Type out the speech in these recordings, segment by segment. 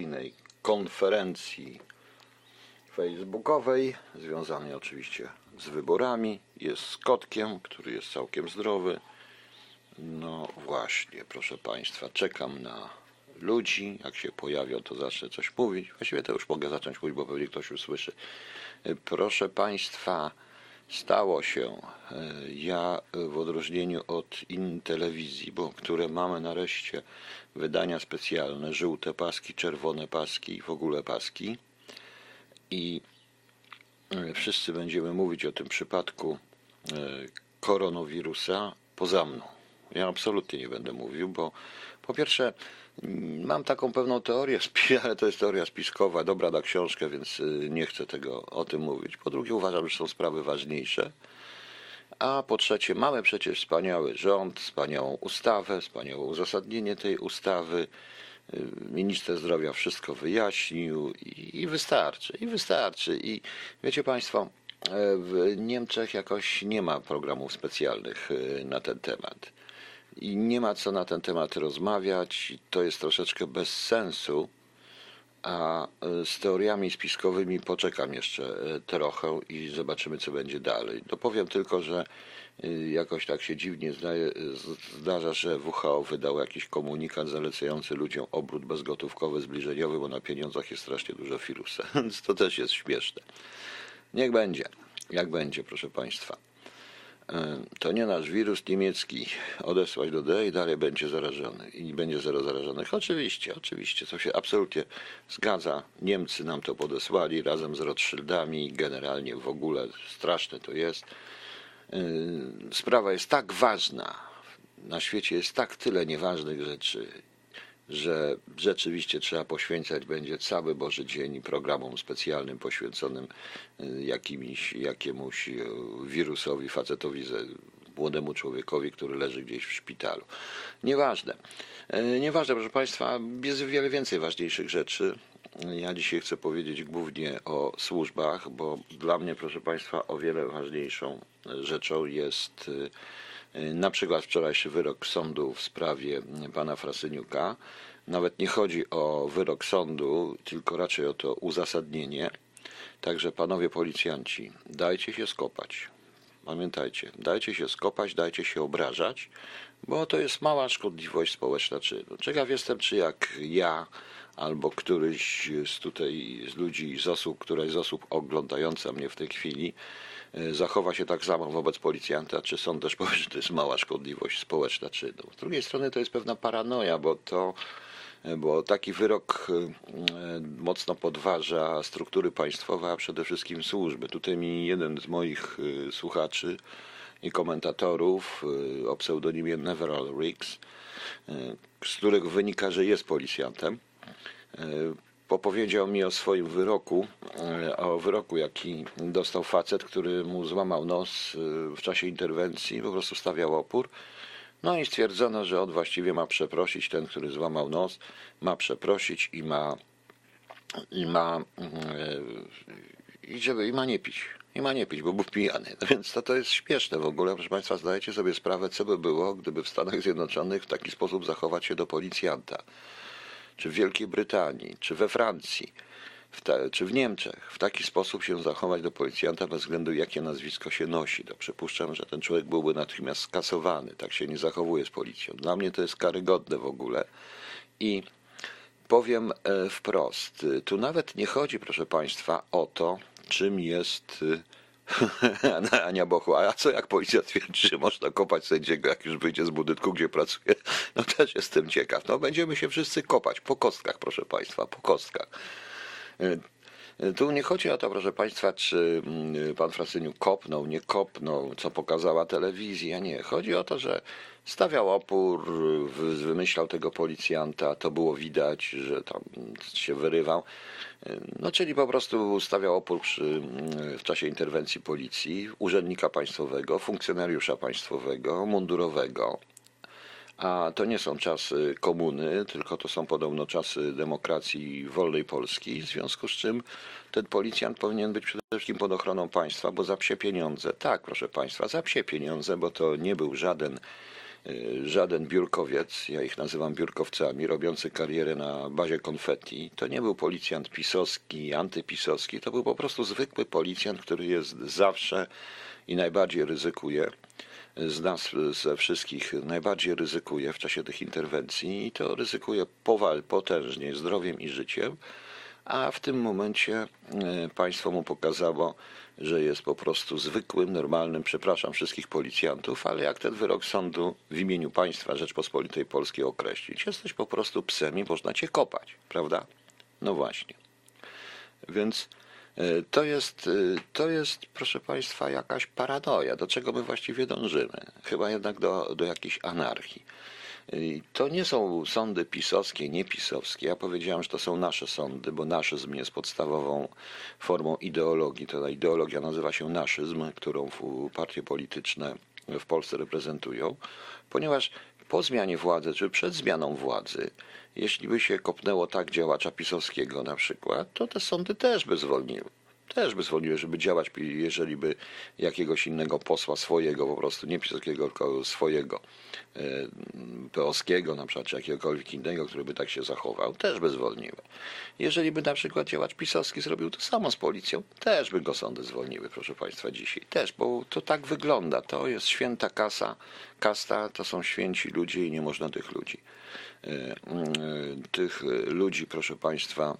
innej konferencji facebookowej, związanej oczywiście z wyborami. Jest z kotkiem, który jest całkiem zdrowy. No właśnie, proszę Państwa, czekam na ludzi. Jak się pojawią, to zacznę coś mówić. Właściwie to już mogę zacząć mówić, bo pewnie ktoś usłyszy. Proszę Państwa, stało się. Ja w odróżnieniu od innych telewizji, bo które mamy nareszcie wydania specjalne, żółte paski, czerwone paski i w ogóle paski. I e, wszyscy będziemy mówić o tym przypadku e, koronawirusa poza mną. Ja absolutnie nie będę mówił, bo po pierwsze mm, mam taką pewną teorię, ale to jest teoria spiskowa, dobra na książkę, więc y, nie chcę tego o tym mówić. Po drugie uważam, że są sprawy ważniejsze. A po trzecie, mamy przecież wspaniały rząd, wspaniałą ustawę, wspaniałe uzasadnienie tej ustawy. Y, Minister zdrowia wszystko wyjaśnił i, i wystarczy, i wystarczy. I wiecie Państwo, e, w Niemczech jakoś nie ma programów specjalnych y, na ten temat. I nie ma co na ten temat rozmawiać. To jest troszeczkę bez sensu. A e, z teoriami spiskowymi poczekam jeszcze e, trochę i zobaczymy, co będzie dalej. Dopowiem tylko, że e, jakoś tak się dziwnie zdaje, zdarza, że WHO wydał jakiś komunikat zalecający ludziom obrót bezgotówkowy, zbliżeniowy, bo na pieniądzach jest strasznie dużo wirusa. Więc to też jest śmieszne. Niech będzie, jak będzie, proszę Państwa. To nie nasz wirus niemiecki odesłać do D i dalej będzie zarażony i będzie zero zarażonych. Oczywiście, oczywiście, to się absolutnie zgadza. Niemcy nam to podesłali razem z Rothschildami, generalnie w ogóle straszne to jest. E, Sprawa jest tak ważna, na świecie jest tak tyle nieważnych rzeczy, że rzeczywiście trzeba poświęcać będzie cały Boży Dzień programom specjalnym poświęconym y, jakimiś, jakiemuś y, wirusowi, facetowi, młodemu człowiekowi, który leży gdzieś w szpitalu. Nieważne. Y, Nieważne, proszę Państwa, jest wiele więcej ważniejszych rzeczy. Ja dzisiaj chcę powiedzieć głównie o służbach, bo dla mnie, proszę Państwa, o wiele ważniejszą rzeczą jest y, na przykład wczorajszy wyrok sądu w sprawie pana Frasyniuka. Nawet nie chodzi o wyrok sądu, tylko raczej o to uzasadnienie. Także panowie policjanci, dajcie się skopać. Pamiętajcie, dajcie się skopać, dajcie się obrażać, bo to jest mała szkodliwość społeczna czynu. Ciekaw jestem, czy jak ja albo któryś z tutaj z ludzi, z osób, któraś z osób oglądająca mnie w tej chwili zachowa się tak samo wobec policjanta, czy sąd też powie, że to jest mała szkodliwość społeczna czynu. Z drugiej strony to jest pewna paranoja, bo to bo taki wyrok e, mocno podważa struktury państwowe, a przede wszystkim służby. Tutaj mi jeden z moich e, słuchaczy i komentatorów e, o pseudonimie Neverall Riggs, e, z którego wynika, że jest policjantem, e, opowiedział mi o swoim wyroku, e, o wyroku, jaki dostał facet, który mu złamał nos e, w czasie interwencji, po prostu stawiał opór. No i stwierdzono, że on właściwie ma przeprosić, ten, który złamał nos, ma przeprosić i ma i ma e, i żeby i ma nie pić. I ma nie pić, bo był pijany. No więc to, to jest śmieszne w ogóle. Proszę Państwa, zdajecie sobie sprawę, co by było, gdyby w Stanach Zjednoczonych w taki sposób zachować się do policjanta. Czy w Wielkiej Brytanii, czy we Francji, w ta, czy w Niemczech. W taki sposób się zachować do policjanta bez względu jakie nazwisko się nosi. To przypuszczam, że ten człowiek byłby natychmiast skasowany. Tak się nie zachowuje z policją. Dla mnie to jest karygodne w ogóle. I powiem e, wprost, tu nawet nie chodzi, proszę Państwa, o to, czym jest y, Ania Bochu. A co jak policja twierdzi, że można kopać sędziego, jak już wyjdzie z budynku, gdzie pracuje? No też jestem ciekaw. No będziemy się wszyscy kopać po kostkach, proszę Państwa, po kostkach. Tu nie chodzi o to, proszę Państwa, czy mm, pan Frasyniuk kopnął, nie kopnął, co pokazała telewizja. Nie. Chodzi o to, że stawiał opór, wy- wymyślał tego policjanta, to było widać, że tam się wyrywał. No, czyli po prostu stawiał opór przy, mm, w czasie interwencji policji, urzędnika państwowego, funkcjonariusza państwowego, mundurowego. A to nie są czasy komuny, tylko to są podobno czasy demokracji wolnej Polski, w związku z czym ten policjant powinien być przede wszystkim pod ochroną państwa, bo za psie pieniądze, tak proszę państwa, za psie pieniądze, bo to nie był żaden y, żaden biurkowiec, ja ich nazywam biurkowcami, robiący karierę na bazie konfetti, to nie był policjant pisowski, antypisowski, to był po prostu zwykły policjant, który jest zawsze i najbardziej ryzykuje z nas, ze wszystkich, najbardziej ryzykuje w czasie tych interwencji i to ryzykuje powal, potężnie zdrowiem i życiem, a w tym momencie e, państwo mu pokazało, że jest po prostu zwykłym, normalnym, przepraszam wszystkich policjantów, ale jak ten wyrok sądu w imieniu państwa Rzeczpospolitej Polskiej określić, jesteś po prostu psem i można cię kopać, prawda? No właśnie. Więc to jest, e, to jest, proszę Państwa, jakaś paranoja. Do czego my właściwie dążymy? Chyba jednak do, do jakiejś anarchii. To nie są sądy pisowskie, niepisowskie. Ja powiedziałem, że to są nasze sądy, bo naszyzm jest podstawową formą ideologii. Ta ideologia nazywa się naszyzm, którą partie polityczne w Polsce reprezentują, ponieważ po zmianie władzy, czy przed zmianą władzy, jeśli by się kopnęło tak działacza pisowskiego na przykład, to te sądy też by zwolniły też by zwolniły, żeby działać, jeżeli by jakiegoś innego posła swojego, po prostu nie pisowskiego, tylko swojego, e, peowskiego na przykład, czy jakiegokolwiek innego, który by tak się zachował, też by zwolniły. Jeżeli by na przykład działacz pisowski zrobił to samo z policją, też by go sądy zwolniły, proszę Państwa, dzisiaj. Też, bo to tak wygląda. To jest święta kasa, kasta, to są święci ludzie i nie można tych ludzi. E, e, tych ludzi, proszę Państwa,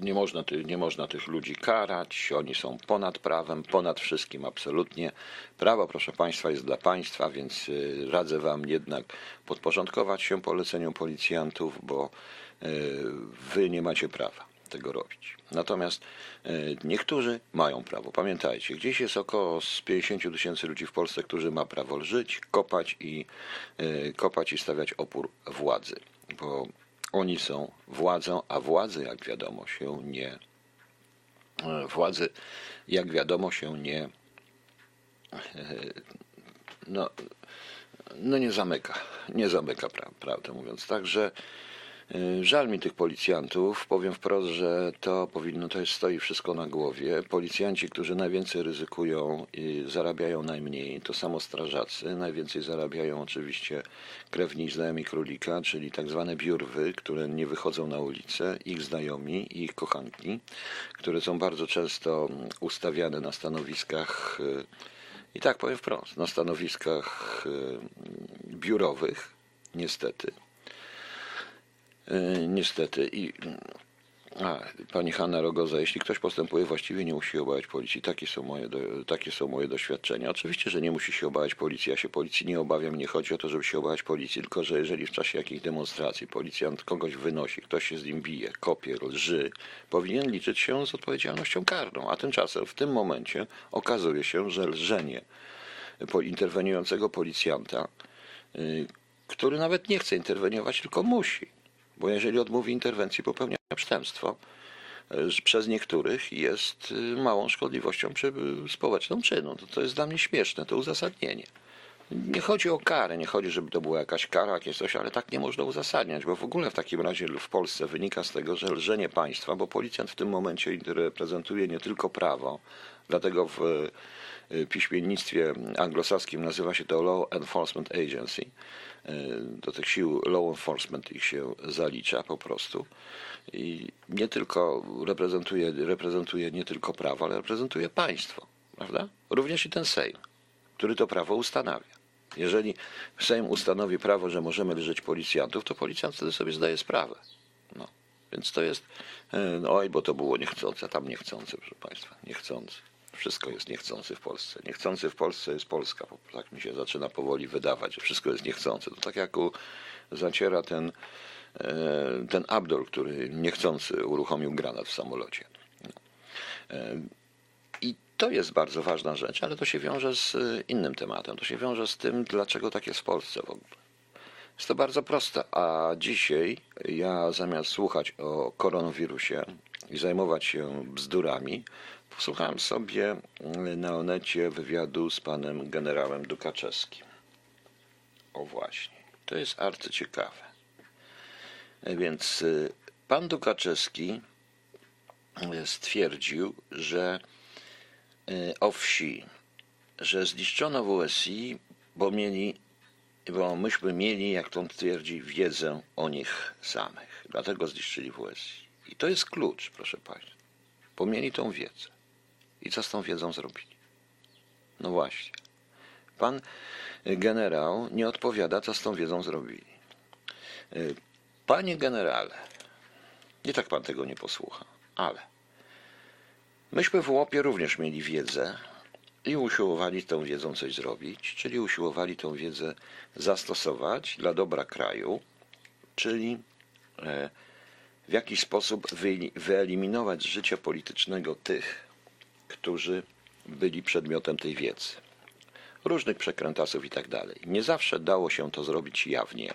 nie można, nie można tych ludzi karać, oni są ponad prawem, ponad wszystkim absolutnie. Prawo, proszę Państwa, jest dla Państwa, więc e, radzę Wam jednak podporządkować się poleceniom policjantów, bo e, Wy nie macie prawa tego robić. Natomiast niektórzy mają prawo. Pamiętajcie, gdzieś jest około 50 tysięcy ludzi w Polsce, którzy ma prawo żyć, kopać i kopać i stawiać opór władzy. Bo oni są władzą, a władzy, jak wiadomo, się nie. E, władzy, jak wiadomo, się nie. E, no, no nie zamyka. Nie zamyka, prawdę mówiąc. Także żal mi tych policjantów. Powiem wprost, że to powinno, jest, stoi wszystko na głowie. Policjanci, którzy najwięcej ryzykują i zarabiają najmniej, to samo strażacy. Najwięcej zarabiają oczywiście krewni znajomi królika, czyli tak zwane biurwy, które nie wychodzą na ulicę, ich znajomi i ich kochanki, które są bardzo często ustawiane na stanowiskach y, i tak powiem wprost, na stanowiskach y, biurowych, niestety niestety. I, a, pani Hanna Rogoza, jeśli ktoś postępuje właściwie, nie musi się obawiać policji. Takie są, moje do, takie są moje doświadczenia. Oczywiście, że nie musi się obawiać policji. Ja się policji nie obawiam. Nie chodzi o to, żeby się obawiać policji, tylko że jeżeli w czasie jakichś demonstracji policjant kogoś wynosi, ktoś się z nim bije, kopie, lży, powinien liczyć się z odpowiedzialnością karną. A tymczasem w tym momencie okazuje się, że lżenie interweniującego policjanta, y, który nawet nie chce interweniować, tylko musi bo jeżeli odmówi interwencji, popełnia przestępstwo. E, przez niektórych jest y, małą szkodliwością społeczną czynu. To, to jest dla mnie śmieszne, to uzasadnienie. Nie chodzi o karę, nie chodzi, żeby to była jakaś kara, jakieś coś, ale tak nie można uzasadniać, bo w ogóle w takim razie w Polsce wynika z tego, że lżenie państwa, bo policjant w tym momencie reprezentuje nie tylko prawo, dlatego w y, piśmiennictwie anglosaskim nazywa się to Law Enforcement Agency, do tych sił law enforcement ich się zalicza po prostu. I nie tylko reprezentuje, reprezentuje nie tylko prawo, ale reprezentuje państwo, prawda? Również i ten Sejm, który to prawo ustanawia. Jeżeli Sejm ustanowi prawo, że możemy leżeć policjantów, to policjant wtedy sobie zdaje sprawę. No. Więc to jest, e, oj, bo to było niechcące, tam niechcące, proszę Państwa, niechcące. Wszystko jest niechcący w Polsce. Niechcący w Polsce jest Polska. Tak mi się zaczyna powoli wydawać, że wszystko jest niechcące. To tak jak u, zaciera ten, e, ten Abdul, który niechcący uruchomił granat w samolocie. E, I to jest bardzo ważna rzecz, ale to się wiąże z innym tematem. To się wiąże z tym, dlaczego tak jest w Polsce w ogóle. Jest to bardzo proste, a dzisiaj ja zamiast słuchać o koronawirusie i zajmować się bzdurami, Posłuchałem sobie mm, na Onecie wywiadu z panem generałem Dukaczewskim. O właśnie, to jest arcyciekawe. Więc y, pan Dukaczewski y, stwierdził, że y, o wsi, że zniszczono WSI bo mieli, bo myśmy mieli, jak to on twierdzi, wiedzę o nich samych. Dlatego zniszczyli WSI. I to jest klucz, proszę Państwa. Bo mieli tą wiedzę. I co z tą wiedzą zrobili? No właśnie. Pan generał nie odpowiada, co z tą wiedzą zrobili. Y, Panie generale, nie tak pan tego nie posłucha, ale myśmy w łopie również mieli wiedzę i usiłowali tą wiedzą coś zrobić, czyli usiłowali tą wiedzę zastosować dla dobra kraju, czyli e, w jakiś sposób wy- wyeliminować z życia politycznego tych, którzy byli przedmiotem tej wiedzy. Różnych przekrętasów i tak dalej. Nie zawsze dało się to zrobić jawnie.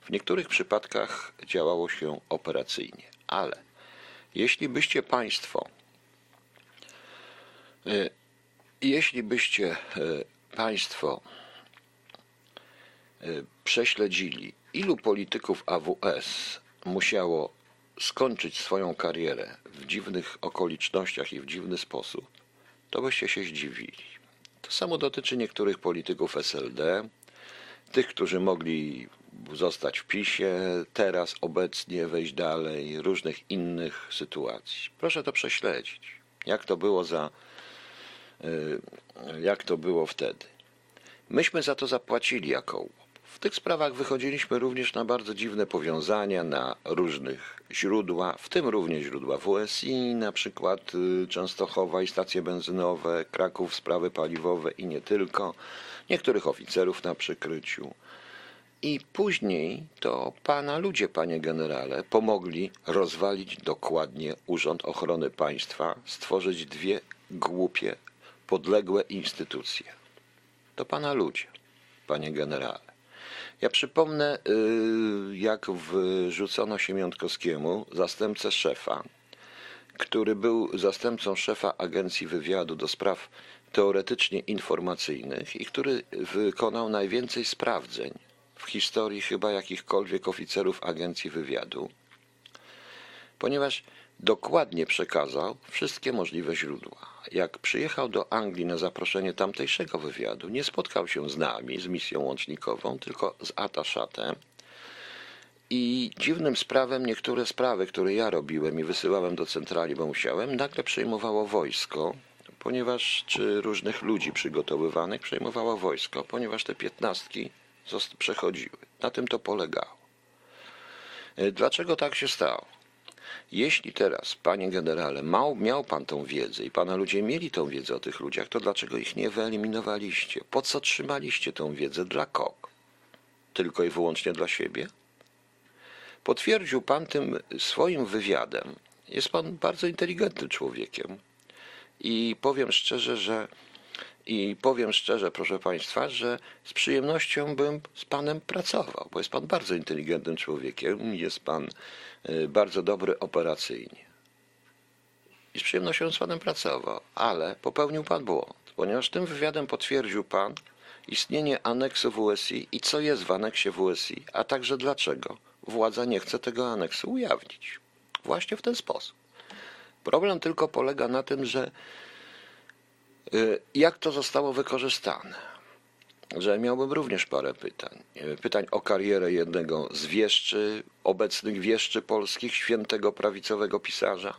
W niektórych przypadkach działało się operacyjnie, ale jeśli byście Państwo, y, jeśli byście y, Państwo y, prześledzili, ilu polityków AWS musiało skończyć swoją karierę w dziwnych okolicznościach i w dziwny sposób, to byście się zdziwili. To samo dotyczy niektórych polityków SLD, tych, którzy mogli zostać w PiSie, teraz, obecnie, wejść dalej, różnych innych sytuacji. Proszę to prześledzić. Jak to było za, y, jak to było wtedy. Myśmy za to zapłacili jako. W tych sprawach wychodziliśmy również na bardzo dziwne powiązania, na różnych źródła, w tym również źródła WSI, na przykład y, Częstochowa i stacje benzynowe, Kraków, sprawy paliwowe i nie tylko, niektórych oficerów na przykryciu. I później to pana ludzie, panie generale, pomogli rozwalić dokładnie Urząd Ochrony Państwa, stworzyć dwie głupie, podległe instytucje. To pana ludzie, panie generale. Ja przypomnę, y, jak wrzucono Siemiątkowskiemu, zastępcę szefa, który był zastępcą szefa Agencji Wywiadu do spraw teoretycznie informacyjnych i który wykonał najwięcej sprawdzeń w historii chyba jakichkolwiek oficerów Agencji Wywiadu, ponieważ dokładnie przekazał wszystkie możliwe źródła. Jak przyjechał do Anglii na zaproszenie tamtejszego wywiadu, nie spotkał się z nami, z misją łącznikową, tylko z Ataszatem. I dziwnym sprawem niektóre sprawy, które ja robiłem i wysyłałem do centrali, bo musiałem, nagle przejmowało wojsko, ponieważ, czy różnych ludzi przygotowywanych przejmowało wojsko, ponieważ te piętnastki przechodziły. Na tym to polegało. E, Dlaczego tak się stało? Jeśli teraz, panie generale, mał, miał pan tą wiedzę i pana ludzie mieli tą wiedzę o tych ludziach, to dlaczego ich nie wyeliminowaliście? Po co trzymaliście tą wiedzę? Dla kogo? Tylko i wyłącznie dla siebie? Potwierdził pan tym swoim wywiadem. Jest pan bardzo inteligentnym człowiekiem. I powiem szczerze, że i powiem szczerze, proszę Państwa, że z przyjemnością bym z Panem pracował, bo jest Pan bardzo inteligentnym człowiekiem, jest Pan y, bardzo dobry operacyjnie. I z przyjemnością z Panem pracował, ale popełnił Pan błąd, ponieważ tym wywiadem potwierdził Pan istnienie aneksu WSI i co jest w aneksie WSI, a także dlaczego władza nie chce tego aneksu ujawnić. Właśnie w ten sposób. Problem tylko polega na tym, że Jak to zostało wykorzystane? Że miałbym również parę pytań. Y, Pytań o karierę jednego z wieszczy, obecnych wieszczy polskich, świętego prawicowego pisarza.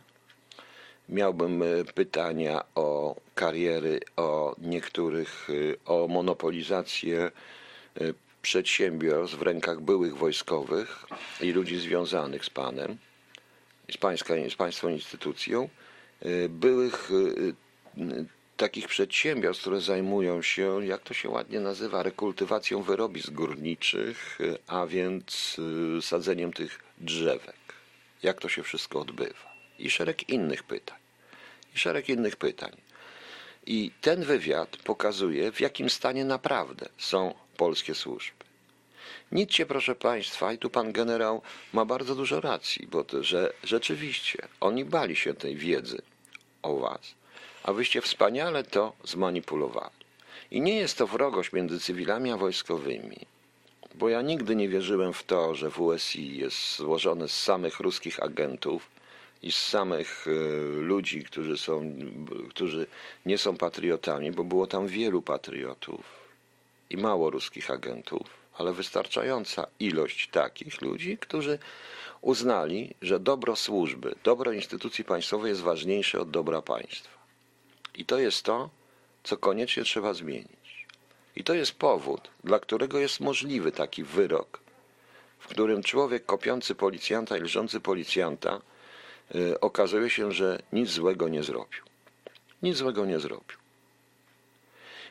Miałbym y, pytania o kariery, o niektórych, y, o monopolizację y, przedsiębiorstw w rękach byłych wojskowych i ludzi związanych z panem, z, pańska, z instytucją, y, byłych y, y, takich przedsiębiorstw, które zajmują się, jak to się ładnie nazywa, rekultywacją wyrobisk górniczych, a więc y, sadzeniem tych drzewek. Jak to się wszystko odbywa? I szereg innych pytań. I szereg innych pytań. I ten wywiad pokazuje, w jakim stanie naprawdę są polskie służby. Nic się, proszę Państwa, i tu pan generał ma bardzo dużo racji, bo to, że rzeczywiście oni bali się tej wiedzy o Was, a wyście wspaniale to zmanipulowali. I nie jest to wrogość między cywilami a wojskowymi, bo ja nigdy nie wierzyłem w to, że WSI jest złożone z samych ruskich agentów i z samych e, ludzi, którzy, są, którzy nie są patriotami, bo było tam wielu patriotów. i mało ruskich agentów, ale wystarczająca ilość takich ludzi, którzy uznali, że dobro służby, dobro instytucji państwowej jest ważniejsze od dobra państwa. I to jest to, co koniecznie trzeba zmienić. I to jest powód, dla którego jest możliwy taki wyrok, w którym człowiek kopiący policjanta i lżący policjanta y, okazuje się, że nic złego nie zrobił. Nic złego nie zrobił.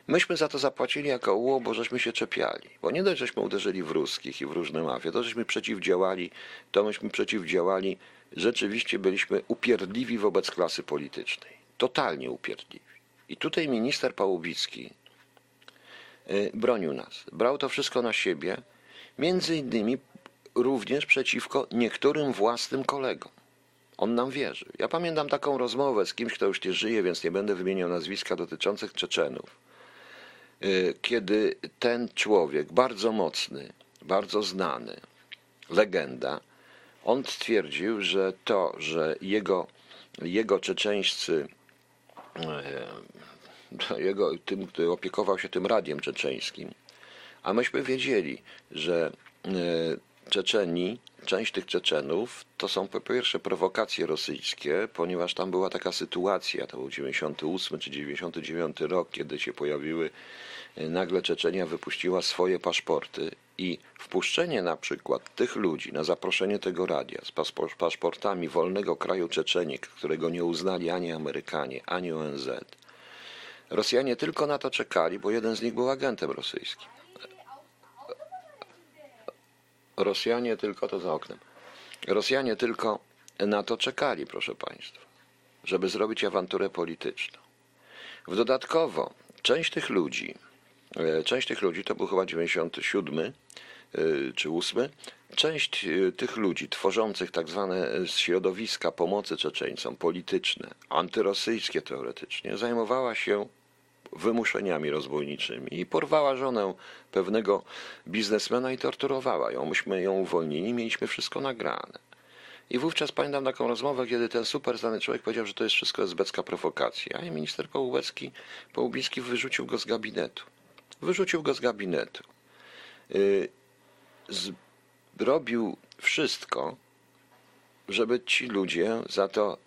Myśmy za to zapłacili jako UO, bo żeśmy się czepiali. Bo nie dość, żeśmy uderzyli w ruskich i w różne mafie, to żeśmy przeciwdziałali, to myśmy przeciwdziałali, rzeczywiście byliśmy upierdliwi wobec klasy politycznej. Totalnie upierdliwi. I tutaj minister Pałubicki y, bronił nas. Brał to wszystko na siebie, między innymi również przeciwko niektórym własnym kolegom. On nam wierzy. Ja pamiętam taką rozmowę z kimś, kto już nie żyje, więc nie będę wymieniał nazwiska dotyczących Czeczenów. Y, Kiedy ten człowiek, bardzo mocny, bardzo znany, legenda, on stwierdził, że to, że jego, jego czeczeńscy, jego, tym, który opiekował się tym radiem czeczeńskim, a myśmy wiedzieli, że e, Czeczeni, część tych Czeczenów, to są po pierwsze prowokacje rosyjskie, ponieważ tam była taka sytuacja, to był 98 czy 99 rok, kiedy się pojawiły, e, nagle Czeczenia wypuściła swoje paszporty i wpuszczenie na przykład tych ludzi na zaproszenie tego radia z paszportami wolnego kraju Czeczeni, którego nie uznali ani Amerykanie, ani ONZ, Rosjanie tylko na to czekali, bo jeden z nich był agentem rosyjskim. Rosjanie tylko to za oknem. Rosjanie tylko na to czekali, proszę Państwa, żeby zrobić awanturę polityczną. W dodatkowo część tych ludzi, część tych ludzi to był chyba 97 e, czy 8, część e, tych ludzi tworzących tak zwane środowiska pomocy Czeczeńcom, polityczne, antyrosyjskie teoretycznie, zajmowała się wymuszeniami rozbójniczymi i porwała żonę pewnego biznesmena i torturowała ją. Myśmy ją uwolnili, mieliśmy wszystko nagrane. I wówczas pamiętam taką rozmowę, kiedy ten super znany człowiek powiedział, że to jest wszystko zbecka prowokacja. I minister Połubecki, Połubicki wyrzucił go z gabinetu. Wyrzucił go z gabinetu. Yy, zrobił wszystko, żeby ci ludzie za to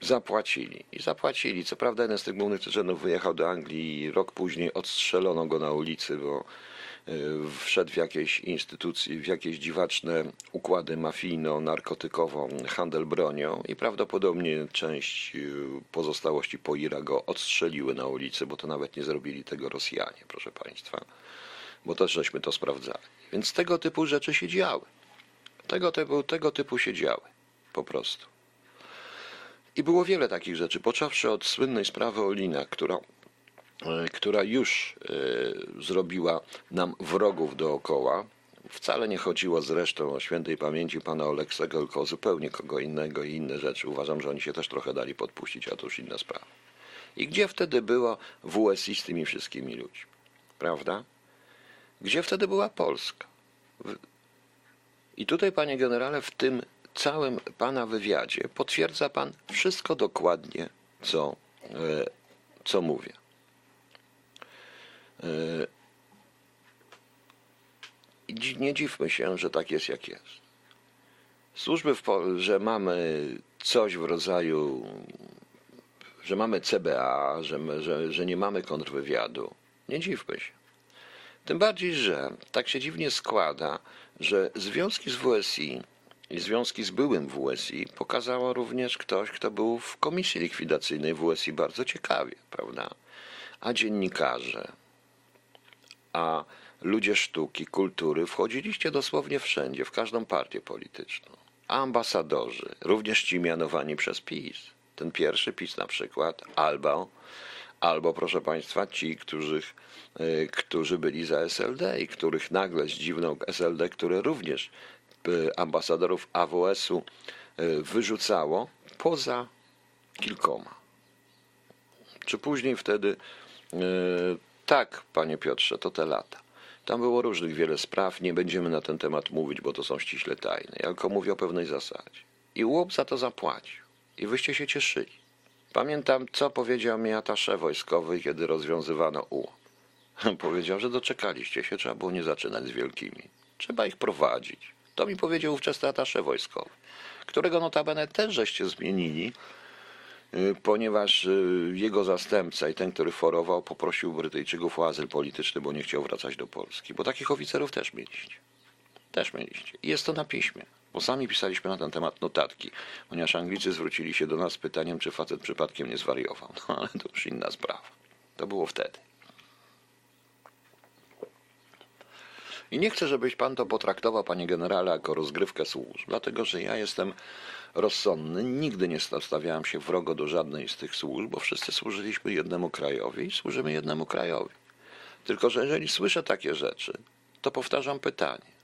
zapłacili. I zapłacili. Co prawda jeden z tych głównych Czeczenów wyjechał do Anglii i rok później odstrzelono go na ulicy, bo y, wszedł w jakieś instytucje, w jakieś dziwaczne układy mafijno-narkotykowo, handel bronią i prawdopodobnie część y, pozostałości po Ira go odstrzeliły na ulicy, bo to nawet nie zrobili tego Rosjanie, proszę Państwa, bo też żeśmy to sprawdzali. Więc tego typu rzeczy się działy. Tego typu, tego typu się działy. Po prostu. I było wiele takich rzeczy, począwszy od słynnej sprawy Olina, która, która już e, zrobiła nam wrogów dookoła. Wcale nie chodziło zresztą o świętej pamięci pana Oleksego, tylko o zupełnie kogo innego i inne rzeczy. Uważam, że oni się też trochę dali podpuścić, a to już inna sprawa. I gdzie wtedy było WSI z tymi wszystkimi ludźmi? Prawda? Gdzie wtedy była Polska? I tutaj, panie generale, w tym całym pana wywiadzie potwierdza pan wszystko dokładnie, co, e, co mówię. I nie dziwmy się, że tak jest, jak jest. Służby, że mamy coś w rodzaju, że mamy CBA, że, że, że nie mamy kontrwywiadu. Nie dziwmy się. Tym bardziej, że tak się dziwnie składa, że związki z WSI i związki z byłym WSI pokazało również ktoś, kto był w komisji likwidacyjnej WSI bardzo ciekawie, prawda? A dziennikarze, a ludzie sztuki, kultury wchodziliście dosłownie wszędzie, w każdą partię polityczną. Ambasadorzy, również ci mianowani przez PiS. Ten pierwszy PiS na przykład, albo, albo proszę Państwa, ci, którzy, którzy byli za SLD i których nagle zdziwnął SLD, które również E, ambasadorów AWS-u e, wyrzucało poza kilkoma. Czy później wtedy, tak, panie Piotrze, to te lata. Tam było różnych wiele spraw, nie będziemy na ten temat mówić, bo to są ściśle tajne. Ja tylko mówię o pewnej zasadzie. I łop za to zapłacił. I wyście się cieszyli. Pamiętam, co powiedział mi atasze wojskowy, kiedy rozwiązywano UOP. Powiedział, że doczekaliście się, trzeba było nie zaczynać z wielkimi. Trzeba ich prowadzić. To mi powiedział ówczesny atasze wojskowy, którego notabene też żeście zmienili, ponieważ y, jego zastępca i ten, który forował, poprosił Brytyjczyków o azyl polityczny, bo nie chciał wracać do Polski. Bo takich oficerów też mieliście. Też mieliście. I jest to na piśmie. Bo sami pisaliśmy na ten temat notatki, ponieważ Anglicy zwrócili się do nas z pytaniem, czy facet przypadkiem nie zwariował. No ale to już inna sprawa. To było wtedy. I nie chcę, żebyś pan to potraktował, panie generale, jako rozgrywkę służb, dlatego że ja jestem rozsądny. Nigdy nie stawiałem się wrogo do żadnej z tych służb, bo wszyscy służyliśmy jednemu krajowi i służymy jednemu krajowi. Tylko, że jeżeli słyszę takie rzeczy, to powtarzam pytanie.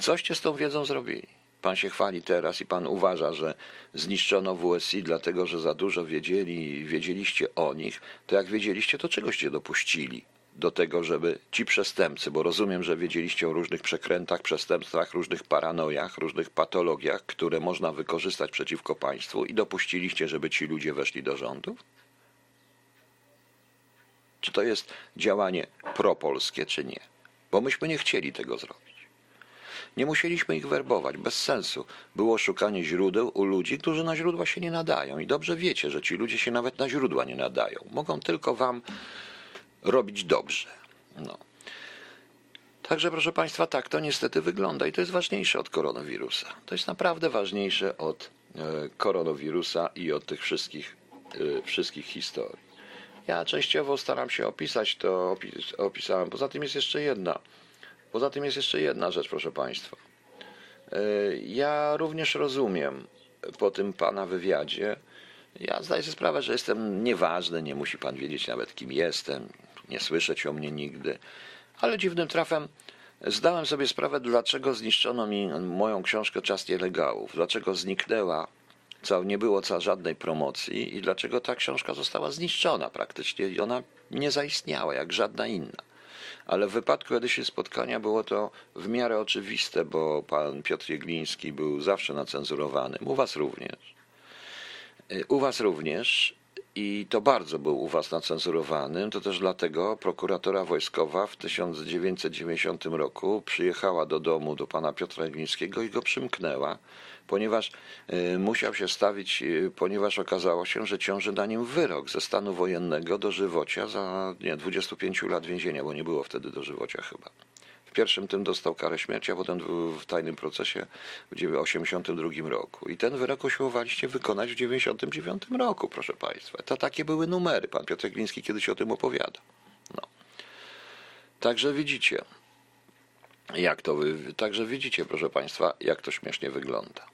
Coście z tą wiedzą zrobili? Pan się chwali teraz i pan uważa, że zniszczono WSI dlatego, że za dużo wiedzieli, wiedzieliście o nich, to jak wiedzieliście, to czegoście dopuścili do tego, żeby ci przestępcy, bo rozumiem, że wiedzieliście o różnych przekrętach, przestępstwach, różnych paranojach, różnych patologiach, które można wykorzystać przeciwko państwu i dopuściliście, żeby ci ludzie weszli do rządów? Czy to jest działanie propolskie, czy nie? Bo myśmy nie chcieli tego zrobić. Nie musieliśmy ich werbować, bez sensu. Było szukanie źródeł u ludzi, którzy na źródła się nie nadają. I dobrze wiecie, że ci ludzie się nawet na źródła nie nadają. Mogą tylko wam robić dobrze. No. Także, proszę Państwa, tak to niestety wygląda i to jest ważniejsze od koronawirusa. To jest naprawdę ważniejsze od e, koronawirusa i od tych wszystkich, e, wszystkich historii. Ja częściowo staram się opisać to, opis, opisałem. Poza tym jest jeszcze jedna. Poza tym jest jeszcze jedna rzecz, proszę Państwa. E, ja również rozumiem po tym Pana wywiadzie, ja zdaję sobie sprawę, że jestem nieważny, nie musi Pan wiedzieć nawet kim jestem, nie słyszeć o mnie nigdy. Ale dziwnym trafem zdałem sobie sprawę, dlaczego zniszczono mi moją książkę Czas Nielegałów, dlaczego zniknęła, co nie było co żadnej promocji i dlaczego ta książka została zniszczona praktycznie i ona nie zaistniała jak żadna inna. Ale w wypadku Edysi spotkania było to w miarę oczywiste, bo pan Piotr Jegliński był zawsze nacenzurowany. U was również. U was również i to bardzo był u was nacenzurowany. To też dlatego prokuratora wojskowa w 1990 roku przyjechała do domu do pana Piotra Glińskiego i go przymknęła, ponieważ y, musiał się stawić, y, ponieważ okazało się, że ciąży na nim wyrok ze stanu wojennego do żywocia za nie, 25 lat więzienia, bo nie było wtedy do żywocia chyba. W pierwszym tym dostał karę śmierci, a potem w tajnym procesie w 1982 roku. I ten wyrok usiłowaliście wykonać w 1999 roku, proszę Państwa. To takie były numery. Pan Piotr Gliński kiedyś o tym opowiada. No. Także widzicie, jak to wy... Także widzicie, proszę Państwa, jak to śmiesznie wygląda.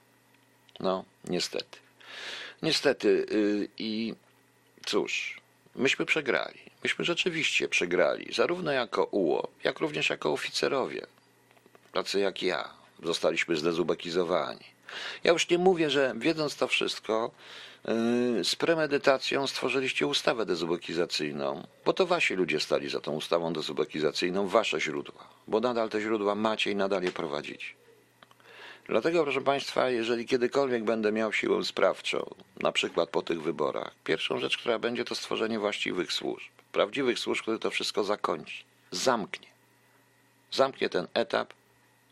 No, niestety. Niestety yy, i cóż, myśmy przegrali. Myśmy rzeczywiście przegrali, zarówno jako UO, jak również jako oficerowie, tacy jak ja. Zostaliśmy zdezubekizowani. Ja już nie mówię, że wiedząc to wszystko, yy, z premedytacją stworzyliście ustawę dezubekizacyjną, bo to wasi ludzie stali za tą ustawą dezubekizacyjną, wasze źródła, bo nadal te źródła macie i nadal je prowadzicie. Dlatego, proszę Państwa, jeżeli kiedykolwiek będę miał siłę sprawczą, na przykład po tych wyborach, pierwszą rzecz, która będzie, to stworzenie właściwych służb prawdziwych służb, który to wszystko zakończy. Zamknie. Zamknie ten etap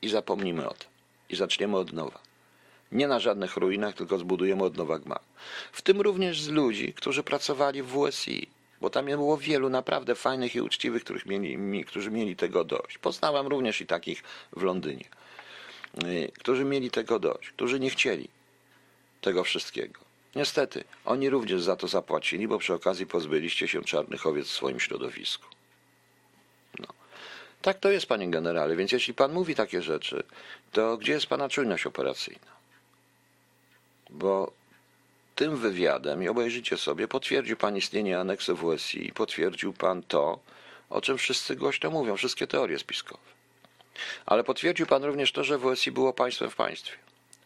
i zapomnimy o tym. I zaczniemy od nowa. Nie na żadnych ruinach, tylko zbudujemy od nowa gmach. W tym również z ludzi, którzy pracowali w WSI, bo tam było wielu naprawdę fajnych i uczciwych, których mieli, którzy mieli tego dość. Poznałem również i takich w Londynie, którzy mieli tego dość, którzy nie chcieli tego wszystkiego. Niestety, oni również za to zapłacili, bo przy okazji pozbyliście się czarnych owiec w swoim środowisku. No. Tak to jest, panie generale, więc jeśli pan mówi takie rzeczy, to gdzie jest pana czujność operacyjna? Bo tym wywiadem, i obejrzycie sobie, potwierdził pan istnienie aneksu WSI, potwierdził pan to, o czym wszyscy głośno mówią, wszystkie teorie spiskowe. Ale potwierdził pan również to, że WSI było państwem w państwie.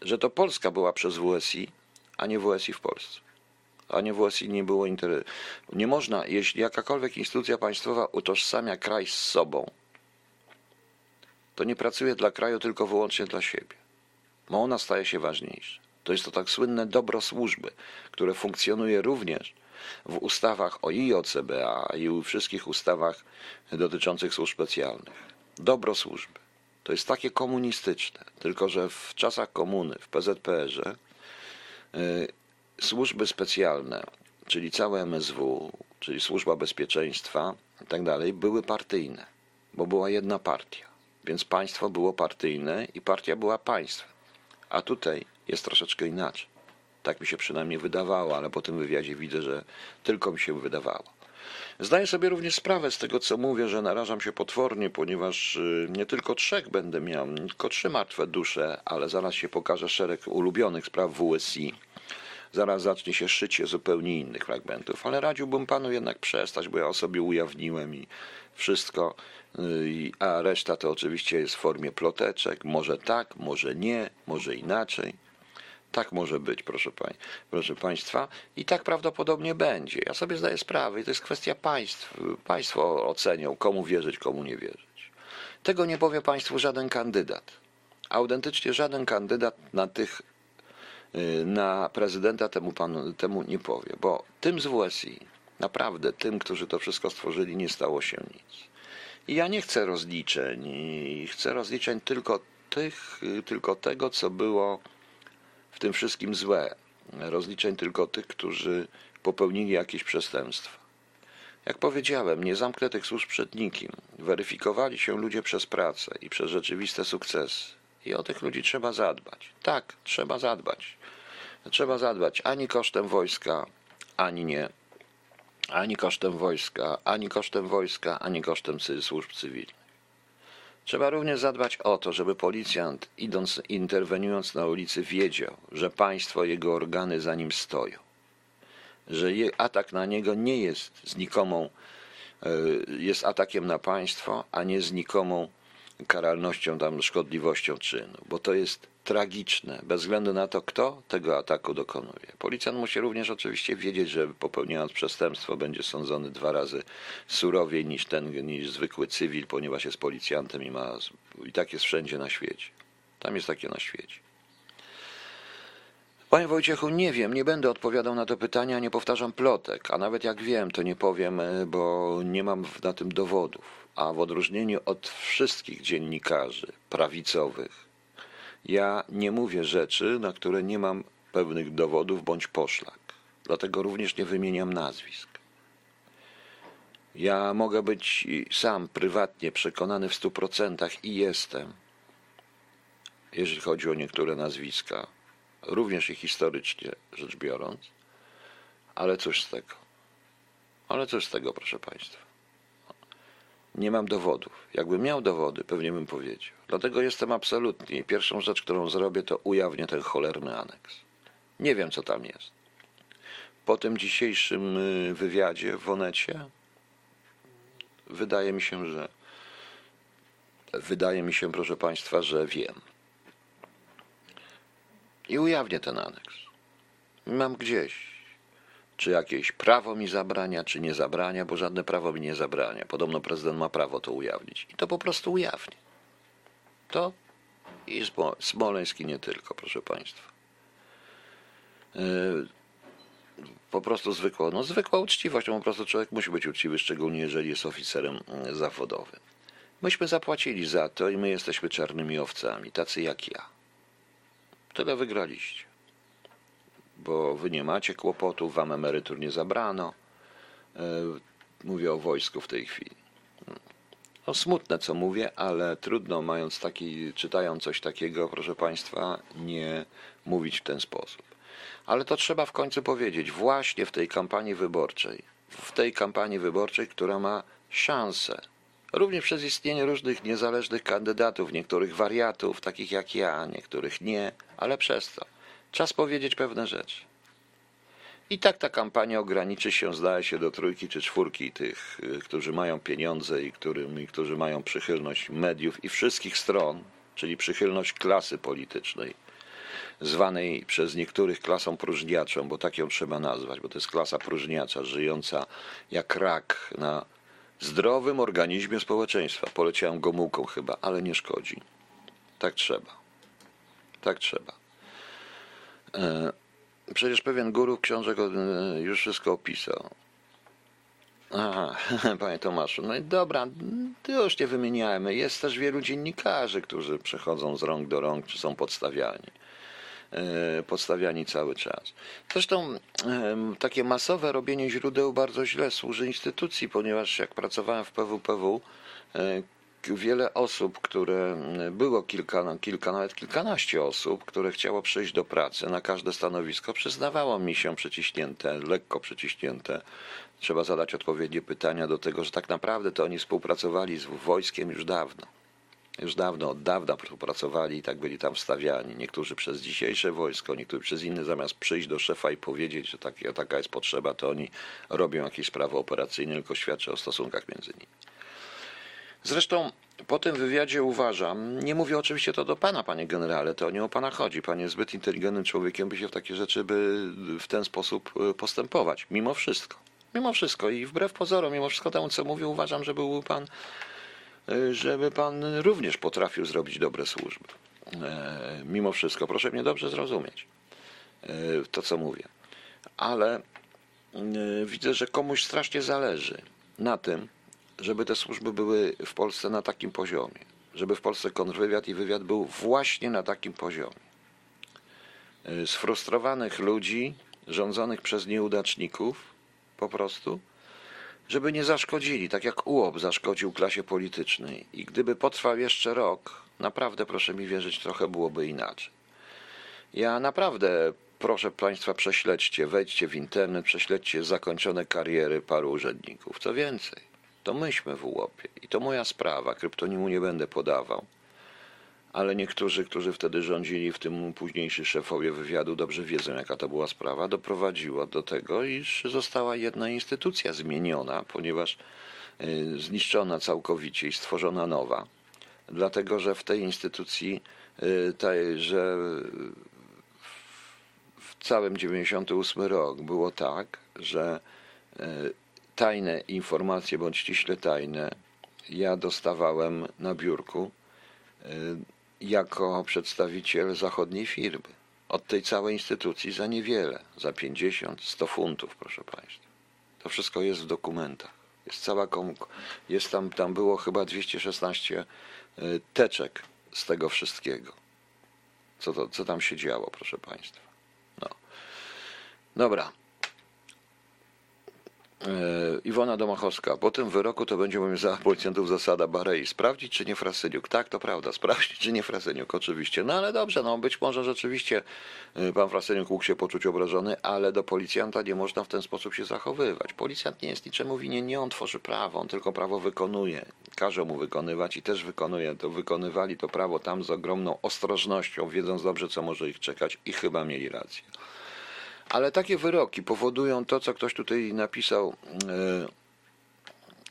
Że to Polska była przez WSI a nie WSI w Polsce. A nie WSI nie było interesu. Nie można, jeśli jakakolwiek instytucja państwowa utożsamia kraj z sobą, to nie pracuje dla kraju, tylko wyłącznie dla siebie. Bo ona staje się ważniejsza. To jest to tak słynne dobro służby, które funkcjonuje również w ustawach o IOCBA i wszystkich ustawach dotyczących służb specjalnych. Dobro służby. To jest takie komunistyczne, tylko że w czasach komuny, w PZPR-ze, y, służby specjalne, czyli całe MSW, czyli Służba Bezpieczeństwa i tak dalej, były partyjne, bo była jedna partia. Więc państwo było partyjne i partia była państwem. A tutaj jest troszeczkę inaczej. Tak mi się przynajmniej wydawało, ale po tym wywiadzie widzę, że tylko mi się wydawało. Zdaję sobie również sprawę z tego, co mówię, że narażam się potwornie, ponieważ y, nie tylko trzech będę miał, tylko trzy martwe dusze, ale zaraz się pokaże szereg ulubionych spraw WSI. Zaraz zacznie się szycie zupełnie innych fragmentów, ale radziłbym panu jednak przestać, bo ja o sobie ujawniłem i wszystko, y, a reszta to oczywiście jest w formie ploteczek. Może tak, może nie, może inaczej. Tak może być, proszę, pań, proszę Państwa, i tak prawdopodobnie będzie. Ja sobie zdaję sprawę, i to jest kwestia państw. Państwo ocenią, komu wierzyć, komu nie wierzyć. Tego nie powie Państwu żaden kandydat. Autentycznie żaden kandydat na tych, y, na prezydenta temu, panu, temu nie powie, bo tym z WSI, naprawdę tym, którzy to wszystko stworzyli, nie stało się nic. I ja nie chcę rozliczeń, chcę rozliczeń tylko tych, y, tylko tego, co było w tym wszystkim złe. Rozliczeń tylko tych, którzy popełnili jakieś przestępstwa. Jak powiedziałem, nie zamknę tych służb przed nikim. Weryfikowali się ludzie przez pracę i przez rzeczywiste sukcesy. I o tych ludzi trzeba zadbać. Tak, trzeba zadbać. Trzeba zadbać ani kosztem wojska, ani nie. Ani kosztem wojska, ani kosztem wojska, ani kosztem służb cywilnych. Trzeba również zadbać o to, żeby policjant, idąc, interweniując na ulicy, wiedział, że państwo, jego organy za nim stoją. Że atak na niego nie jest znikomą, e, jest atakiem na państwo, a nie znikomą karalnością, tam szkodliwością czynu, bo to jest tragiczne, bez względu na to, kto tego ataku dokonuje. Policjant musi również oczywiście wiedzieć, że popełniając przestępstwo będzie sądzony dwa razy surowiej niż ten, niż zwykły cywil, ponieważ jest policjantem i ma, i tak jest wszędzie na świecie. Tam jest takie na świecie. Panie Wojciechu, nie wiem, nie będę odpowiadał na to pytania, nie powtarzam plotek, a nawet jak wiem, to nie powiem, bo nie mam na tym dowodów. A w odróżnieniu od wszystkich dziennikarzy prawicowych, ja nie mówię rzeczy, na które nie mam pewnych dowodów bądź poszlak. Dlatego również nie wymieniam nazwisk. Ja mogę być sam prywatnie przekonany w stu procentach i jestem, jeżeli chodzi o niektóre nazwiska, również i historycznie rzecz biorąc, ale cóż z tego? Ale cóż z tego, proszę Państwa? Nie mam dowodów. Jakbym miał dowody, pewnie bym powiedział. Dlatego jestem absolutnie. i Pierwszą rzecz, którą zrobię, to ujawnię ten cholerny aneks. Nie wiem, co tam jest. Po tym dzisiejszym y, wywiadzie w Onecie wydaje mi się, że wydaje mi się, proszę Państwa, że wiem. I ujawnię ten aneks. Mam gdzieś czy jakieś prawo mi zabrania, czy nie zabrania, bo żadne prawo mi nie zabrania. Podobno prezydent ma prawo to ujawnić. I to po prostu ujawni. To i Smo- Smoleński nie tylko, proszę Państwa. Yy, Po prostu zwykła, no zwykła uczciwość, no po prostu człowiek musi być uczciwy, szczególnie jeżeli jest oficerem yy, zawodowym. Myśmy zapłacili za to i my jesteśmy czarnymi owcami, tacy jak ja. Tyle wygraliście bo wy nie macie kłopotów, wam emerytur nie zabrano. E, Mówię o wojsku w tej chwili. No, smutne, co mówię, ale trudno, mając taki, czytając coś takiego, proszę Państwa, nie mówić w ten sposób. Ale to trzeba w końcu powiedzieć, właśnie w tej kampanii wyborczej, w tej kampanii wyborczej, która ma szansę, również przez istnienie różnych niezależnych kandydatów, niektórych wariatów, takich jak ja, niektórych nie, ale przez to. Czas powiedzieć pewne rzeczy. I tak ta kampania ograniczy się, zdaje się, do trójki czy czwórki tych, y, którzy mają pieniądze i którym, i którzy mają przychylność mediów i wszystkich stron, czyli przychylność klasy politycznej, zwanej przez niektórych klasą próżniaczą, bo tak ją trzeba nazwać, bo to jest klasa próżniacza, żyjąca jak rak na zdrowym organizmie społeczeństwa. Poleciałem gomułką chyba, ale nie szkodzi. Tak trzeba. Tak trzeba. E, przecież pewien guru książek o- już wszystko opisał. Aha, panie Tomaszu, no i dobra, już nie wymieniajmy. Jest też wielu dziennikarzy, którzy przechodzą z rąk do rąk, czy są podstawiani. E, Podstawiani cały czas. Zresztą takie masowe robienie źródeł bardzo źle służy instytucji, ponieważ jak pracowałem w PWPW, e, wiele osób, które m, było kilka, no, kilka, nawet kilkanaście osób, które chciało przyjść do pracy na każde stanowisko, przyznawało mi się przyciśnięte, lekko przyciśnięte. Trzeba zadać odpowiednie pytania do tego, że tak naprawdę to oni współpracowali z wojskiem już dawno. Już dawno, od dawna współpracowali i tak byli tam wstawiani. Niektórzy przez dzisiejsze wojsko, niektórzy przez inne, zamiast przyjść do szefa i powiedzieć, że taka jest potrzeba, to oni robią jakieś sprawy operacyjne, tylko świadczy o stosunkach między nimi. Zresztą po tym wywiadzie uważam, nie mówię oczywiście to do pana, panie generale, to nie o pana chodzi. Pan jest zbyt inteligentnym człowiekiem, by się w takie rzeczy by w ten sposób e, postępować. Mimo wszystko. Mimo wszystko i wbrew pozorom, mimo wszystko temu, co mówię, uważam, że byłby pan e, żeby pan również potrafił zrobić dobre służby. E, Mimo wszystko, proszę mnie dobrze zrozumieć to, co mówię. Ale widzę, że komuś strasznie zależy na tym, żeby te służby były w Polsce na takim poziomie. Żeby w Polsce kontrwywiad i wywiad był właśnie na takim poziomie. E, Sfrustrowanych ludzi, rządzonych przez nieudaczników, po prostu, żeby nie zaszkodzili, tak jak UOP zaszkodził klasie politycznej. I gdyby potrwał jeszcze rok, naprawdę proszę mi wierzyć, trochę byłoby inaczej. Ja naprawdę proszę Państwa, prześledźcie, wejdźcie w internet, prześledźcie zakończone kariery paru urzędników. Co więcej, to myśmy w UOP-ie i to moja sprawa, kryptonimu nie będę podawał. Ale niektórzy, którzy wtedy rządzili, w tym późniejsi szefowie wywiadu, dobrze wiedzą, jaka to była sprawa, doprowadziło do tego, iż została jedna instytucja zmieniona, ponieważ y, zniszczona całkowicie i stworzona nowa. Dlatego, że w tej instytucji, y, tej, że w całym 98 rok było tak, że y, tajne informacje, bądź ściśle tajne, ja dostawałem na biurku y, jako przedstawiciel zachodniej firmy. Od tej całej instytucji za niewiele, za 50, 100 funtów, proszę Państwa. To wszystko jest w dokumentach. Jest cała kom... jest tam, tam było chyba 216 y, teczek z tego wszystkiego. Co, to, co tam się działo, proszę Państwa. No. Dobra. E, Iwona Domachowska. Po tym wyroku to będzie moim za policjantów zasada Barei. Sprawdzić, czy nie Frasyniuk. Tak, to prawda. Sprawdzić, czy nie Frasyniuk, oczywiście. No ale dobrze, no być może rzeczywiście y, pan Frasyniuk mógł się poczuć obrażony, ale do policjanta nie można w ten sposób się zachowywać. Policjant nie jest niczemu winien, nie on tworzy prawo, on tylko prawo wykonuje. Każe mu wykonywać i też wykonuje. To wykonywali to prawo tam z ogromną ostrożnością, wiedząc dobrze, co może ich czekać i chyba mieli rację. Ale takie wyroki powodują to, co ktoś tutaj napisał. e,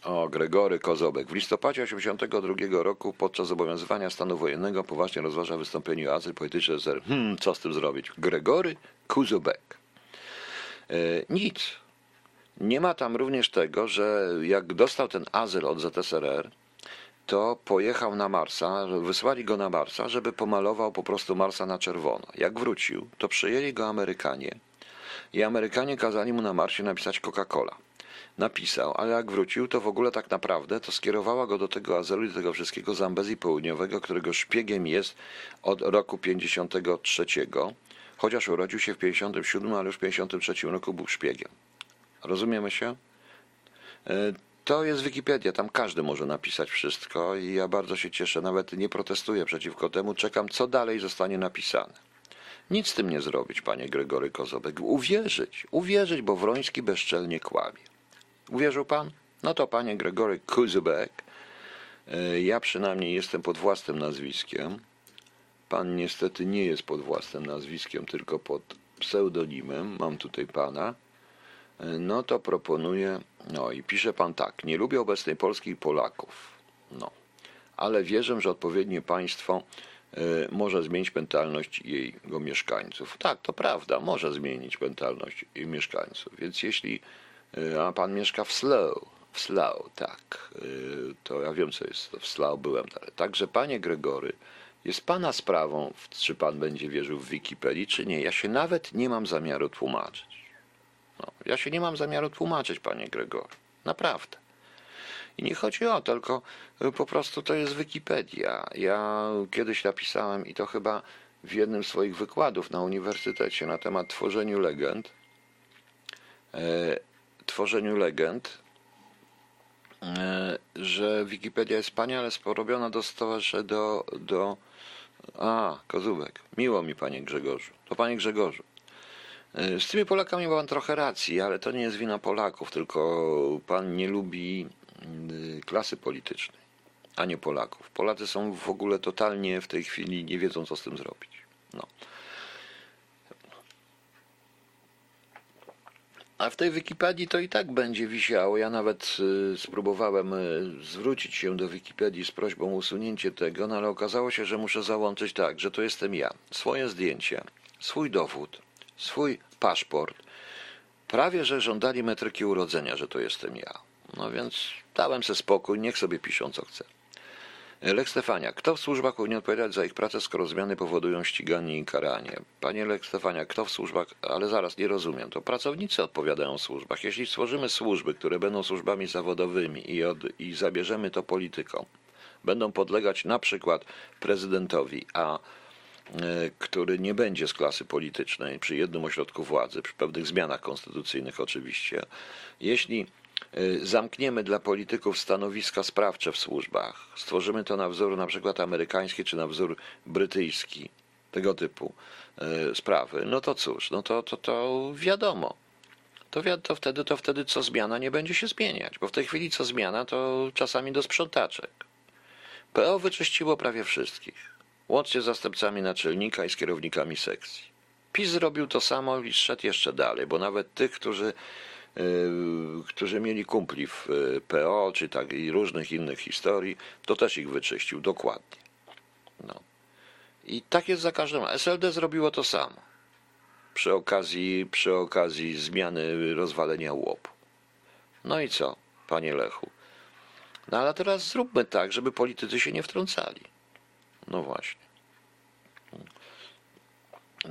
O, Gregory Kozobek. W listopadzie 1982 roku podczas obowiązywania stanu wojennego poważnie rozważa wystąpienie o azyl polityczny ZR. Hmm, co z tym zrobić? Gregory Kozobek. E, Nic. Nie ma tam również tego, że jak dostał ten azyl od ZSRR, to pojechał na Marsa, wysłali go na Marsa, żeby pomalował po prostu Marsa na czerwono. Jak wrócił, to przyjęli go Amerykanie i Amerykanie kazali mu na Marsie napisać Coca-Cola. Napisał, ale jak wrócił, to w ogóle tak naprawdę to skierowała go do tego azylu i do tego wszystkiego z Ambezji Południowego, którego szpiegiem jest od roku 53, chociaż urodził się w 57, ale już w 53 roku był szpiegiem. Rozumiemy się? E, To jest Wikipedia, tam każdy może napisać wszystko i ja bardzo się cieszę, nawet nie protestuję przeciwko temu, czekam co dalej zostanie napisane. Nic z tym nie zrobić, panie Gregory Kozobek. Uwierzyć, uwierzyć, bo Wroński bezczelnie kłamie. Uwierzył pan? No to panie Gregory Kozobek, e, ja przynajmniej jestem pod własnym nazwiskiem. Pan niestety nie jest pod własnym nazwiskiem, tylko pod pseudonimem. Mam tutaj pana. E, No to proponuję, no i pisze pan tak, nie lubię obecnej Polski i Polaków. No, ale wierzę, że odpowiednie państwo może zmienić mentalność jego mieszkańców. Tak, to prawda, może zmienić mentalność mieszkańców. Więc jeśli, e, a pan mieszka w Slough, w Slough, tak, e, to ja wiem, co jest w Slough byłem dalej. Także panie Gregory, Jest pana sprawą, czy pan będzie wierzył w Wikipedii, czy nie. Ja się nawet nie mam zamiaru tłumaczyć. No, ja się nie mam zamiaru tłumaczyć, panie Gregor. Naprawdę. I nie chodzi o to, tylko po prostu to jest Wikipedia. Ja kiedyś napisałem, i to chyba w jednym z swoich wykładów na uniwersytecie na temat tworzeniu legend, e, tworzeniu legend, e, że Wikipedia jest wspaniale porobiona do stowarzyszenia do, do... A, Kozubek. Miło mi, panie Grzegorzu. To panie Grzegorzu. E, z tymi Polakami ma pan trochę racji, ale to nie jest wina Polaków, tylko pan nie lubi y, klasy politycznej, a nie Polaków. Polacy są w ogóle totalnie w tej chwili nie wiedzą, co z tym zrobić. No. A w tej Wikipedii to i tak będzie wisiało. Ja nawet y, spróbowałem y, zwrócić się do Wikipedii z prośbą o usunięcie tego, no ale okazało się, że muszę załączyć tak, że to jestem ja. Swoje zdjęcie, swój dowód, swój paszport. Prawie, że żądali metryki urodzenia, że to jestem ja. No więc dałem sobie spokój, niech sobie piszą co chce. Lek Stefania, kto w służbach powinien odpowiadać za ich pracę, skoro zmiany powodują ściganie i karanie? Panie Lek Stefania, kto w służbach, ale zaraz nie rozumiem, to pracownicy odpowiadają w służbach. Jeśli stworzymy służby, które będą służbami zawodowymi i, od, i zabierzemy to politykom, będą podlegać na przykład prezydentowi, a E, który nie będzie z klasy politycznej przy jednym ośrodku władzy, przy pewnych zmianach konstytucyjnych oczywiście, jeśli zamkniemy dla polityków stanowiska sprawcze w służbach, stworzymy to na wzór na przykład amerykański czy na wzór brytyjski, tego typu e, sprawy, no to cóż, no to, to, to wiadomo. To, to, wtedy, to wtedy co zmiana nie będzie się zmieniać, bo w tej chwili co zmiana to czasami do sprzątaczek. PO wyczyściło prawie wszystkich łącznie z zastępcami naczelnika i z kierownikami sekcji. PiS zrobił to samo i szedł jeszcze dalej, bo nawet tych, którzy, którzy mieli kumpli w yy, PO, czy tak i różnych innych historii, to też ich wyczyścił dokładnie. No. I tak jest za każdym. SLD zrobiło to samo. Przy okazji, przy okazji zmiany rozwalenia łopu. No i co, panie Lechu? No ale teraz zróbmy tak, żeby politycy się nie wtrącali. No właśnie.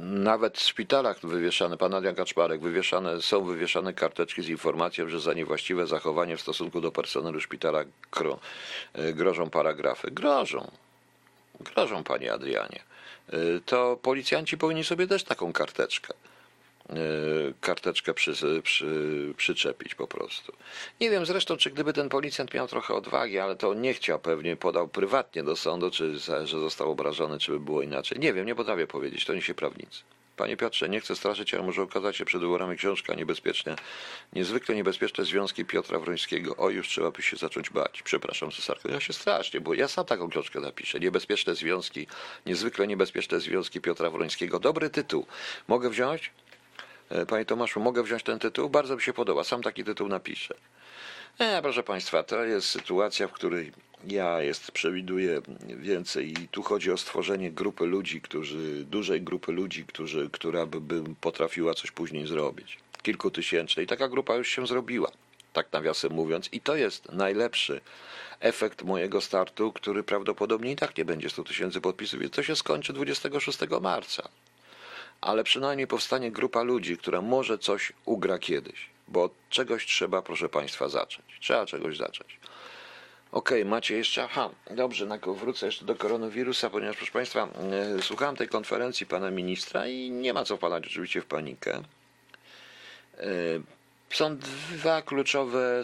Nawet w szpitalach wywieszane, pan Adrian Kaczmarek, wywieszane, są wywieszane karteczki z informacją, że za niewłaściwe zachowanie w stosunku do personelu szpitala gro, e, grożą paragrafy. Grożą. Grożą, panie Adrianie. E, to policjanci powinni sobie też taką karteczkę karteczkę przy, przy, przyczepić po prostu. Nie wiem zresztą, czy gdyby ten policjant miał trochę odwagi, ale to nie chciał, pewnie podał prywatnie do sądu, czy że został obrażony, czy by było inaczej. Nie wiem, nie potrafię powiedzieć, to nie się prawnicy. Panie Piotrze, nie chcę straszyć, ale może okazać się przed wyborami książka niebezpieczna. Niezwykle niebezpieczne związki Piotra Wrońskiego. O, już trzeba by się zacząć bać. Przepraszam, cesarko. Ja się strasznie, bo ja sam taką książkę napiszę. Niebezpieczne związki, niezwykle niebezpieczne związki Piotra Wrońskiego. Dobry tytuł. Mogę wziąć? E, panie Tomaszu, mogę wziąć ten tytuł? Bardzo mi się podoba, sam taki tytuł napiszę. E, proszę Państwa, to jest sytuacja, w której ja jest, przewiduję więcej i tu chodzi o stworzenie grupy ludzi, którzy, dużej grupy ludzi, którzy, która by, by potrafiła coś później zrobić. Kilkutysięcznej. Taka grupa już się zrobiła, tak nawiasem mówiąc. I to jest najlepszy efekt mojego startu, który prawdopodobnie i tak nie będzie 100 tysięcy podpisów, więc to się skończy 26 marca ale przynajmniej powstanie grupa ludzi, która może coś ugra kiedyś, bo od czegoś trzeba, proszę Państwa, zacząć. Trzeba czegoś zacząć. Okej, okay, macie jeszcze. Aha, dobrze, wrócę jeszcze do koronawirusa, ponieważ, proszę Państwa, e, słuchałem tej konferencji pana ministra i nie ma co wpadać oczywiście w panikę. E, są dwa kluczowe,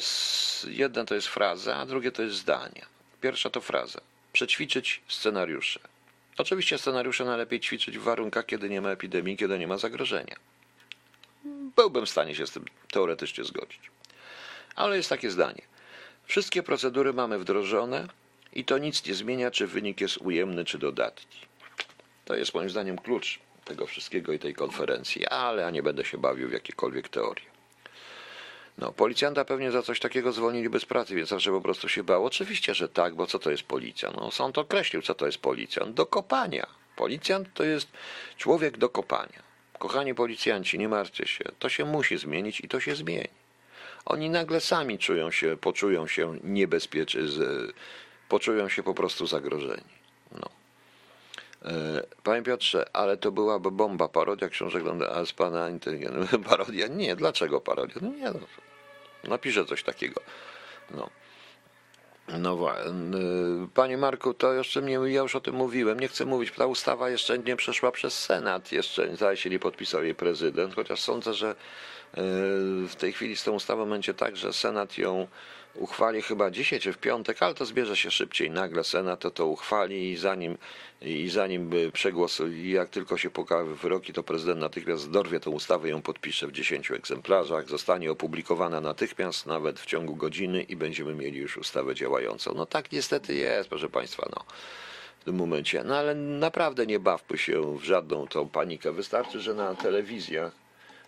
jedna to jest fraza, a drugie to jest zdanie. Pierwsza to fraza. Przećwiczyć scenariusze. Oczywiście scenariusze najlepiej ćwiczyć w warunkach, kiedy nie ma epidemii, kiedy nie ma zagrożenia. Byłbym w stanie się z tym teoretycznie zgodzić. Ale jest takie zdanie. Wszystkie procedury mamy wdrożone i to nic nie zmienia, czy wynik jest ujemny, czy dodatni. To jest moim zdaniem klucz tego wszystkiego i tej konferencji, ale ja nie będę się bawił w jakiekolwiek teorie. No, policjanta pewnie za coś takiego zwolnili bez pracy, więc zawsze po prostu się bał. Oczywiście, że tak, bo co to jest policja? No, sąd określił, co to jest policjant. Do kopania. Policjant to jest człowiek do kopania. Kochani policjanci, nie martwcie się. To się musi zmienić i to się zmieni. Oni nagle sami czują się, poczują się niebezpieczni, poczują się po prostu zagrożeni. No. E, Panie Piotrze, ale to byłaby bomba, parodia książek Londyna, z pana inteligentny. Parodia? Nie, dlaczego parodia? No nie, no. Napiszę coś takiego. No. No właśnie. Panie Marku, to jeszcze mnie, ja już o tym mówiłem, nie chcę mówić, ta ustawa jeszcze nie przeszła przez Senat, jeszcze zdaje się nie podpisał jej prezydent, chociaż sądzę, że e, w tej chwili z tą ustawą będzie tak, że Senat ją uchwali chyba dzisiaj czy w piątek, ale to zbierze się szybciej. Nagle Senat to, to uchwali i zanim, i zanim przegłosuje, jak tylko się pokaże wyroki, to prezydent natychmiast dorwie tę ustawę, ją podpisze w 10 egzemplarzach, zostanie opublikowana natychmiast, nawet w ciągu godziny i będziemy mieli już ustawę działającą. No tak niestety jest, proszę Państwa, no. W tym momencie. No ale naprawdę nie bawmy się w żadną tą panikę. Wystarczy, że na telewizjach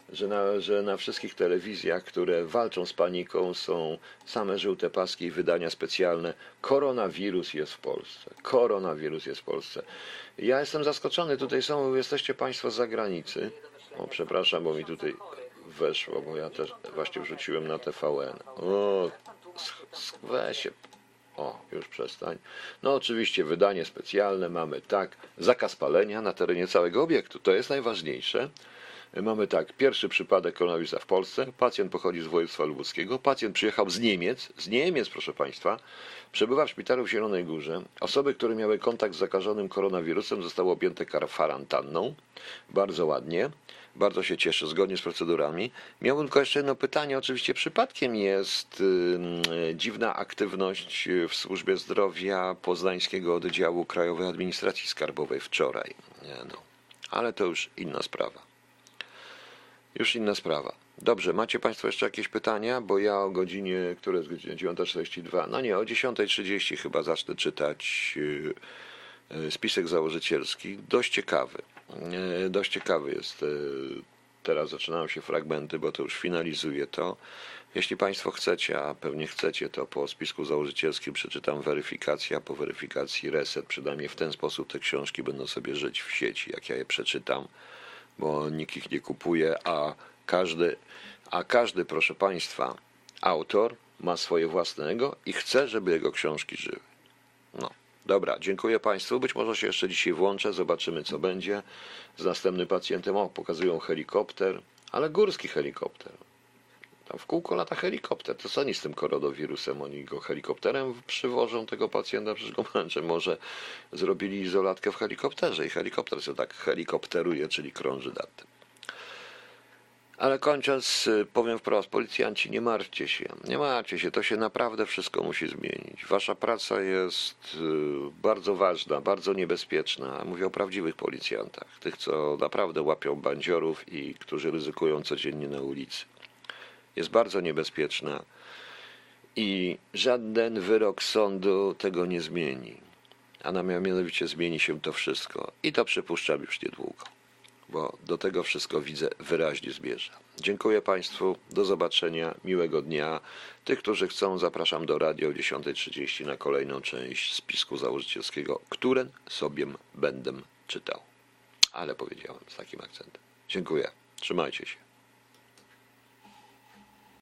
że na, że na wszystkich telewizjach, które walczą z paniką, są same żółte paski i wydania specjalne. Koronawirus jest w Polsce. Koronawirus jest w Polsce. Ja jestem zaskoczony. Tutaj są, jesteście Państwo z zagranicy. O, przepraszam, bo mi tutaj weszło, bo ja też właśnie wrzuciłem na TVN. O, weź się. O, już przestań. No oczywiście wydanie specjalne mamy tak, zakaz palenia na terenie całego obiektu. To jest najważniejsze. Mamy tak, pierwszy przypadek koronawirusa w Polsce. Pacjent pochodzi z województwa lubuskiego. Pacjent przyjechał z Niemiec, z Niemiec, proszę Państwa. Przebywa w szpitalu w Zielonej Górze. Osoby, które miały kontakt z zakażonym koronawirusem, zostały objęte kwarantanną. Bardzo ładnie. Bardzo się cieszę, zgodnie z procedurami. Miałbym tylko jeszcze jedno pytanie. Oczywiście przypadkiem jest ym, dziwna aktywność w służbie zdrowia Poznańskiego Oddziału Krajowej Administracji Skarbowej wczoraj. Nie, no. Ale to już inna sprawa. Już inna sprawa. Dobrze, macie Państwo jeszcze jakieś pytania? Bo ja o godzinie, które jest godzina 9.42, no nie, o 10.30 chyba zacznę czytać yy, yy, spisek założycielski. Dość ciekawy. Yy, Dość ciekawy jest. Teraz zaczynają się fragmenty, bo to już finalizuję to. Jeśli Państwo chcecie, a pewnie chcecie, to po spisku założycielskim przeczytam weryfikację, a po weryfikacji reset. Przynajmniej w ten sposób te książki będą sobie żyć w sieci, jak ja je przeczytam bo nikt ich nie kupuje, a każdy, a każdy, proszę Państwa, autor ma swoje własnego i chce, żeby jego książki żyły. No, dobra, dziękuję Państwu. Być może się jeszcze dzisiaj włączę, zobaczymy co będzie z następnym pacjentem. O, pokazują helikopter, ale górski helikopter. Tam w kółko lata helikopter. To co oni z tym koronawirusem? Oni go helikopterem przywożą tego pacjenta, przecież go męczę. Może zrobili izolatkę w helikopterze i helikopter się tak helikopteruje, czyli krąży nad tym. Ale kończąc, y, powiem wprost, policjanci, nie martwcie się, nie martwcie się, to się naprawdę wszystko musi zmienić. Wasza praca jest y, bardzo ważna, bardzo niebezpieczna. Mówię o prawdziwych policjantach, tych, co naprawdę łapią bandziorów i którzy ryzykują codziennie na ulicy jest bardzo niebezpieczna i żaden wyrok sądu tego nie zmieni. A na mianowicie zmieni się to wszystko i to przypuszczam już niedługo, bo do tego wszystko widzę wyraźnie zmierza. Dziękuję Państwu, do zobaczenia, miłego dnia. Tych, którzy chcą, zapraszam do radio o 10.30 na kolejną część spisku założycielskiego, które sobie będę czytał. Ale powiedziałem z takim akcentem. Dziękuję, trzymajcie się.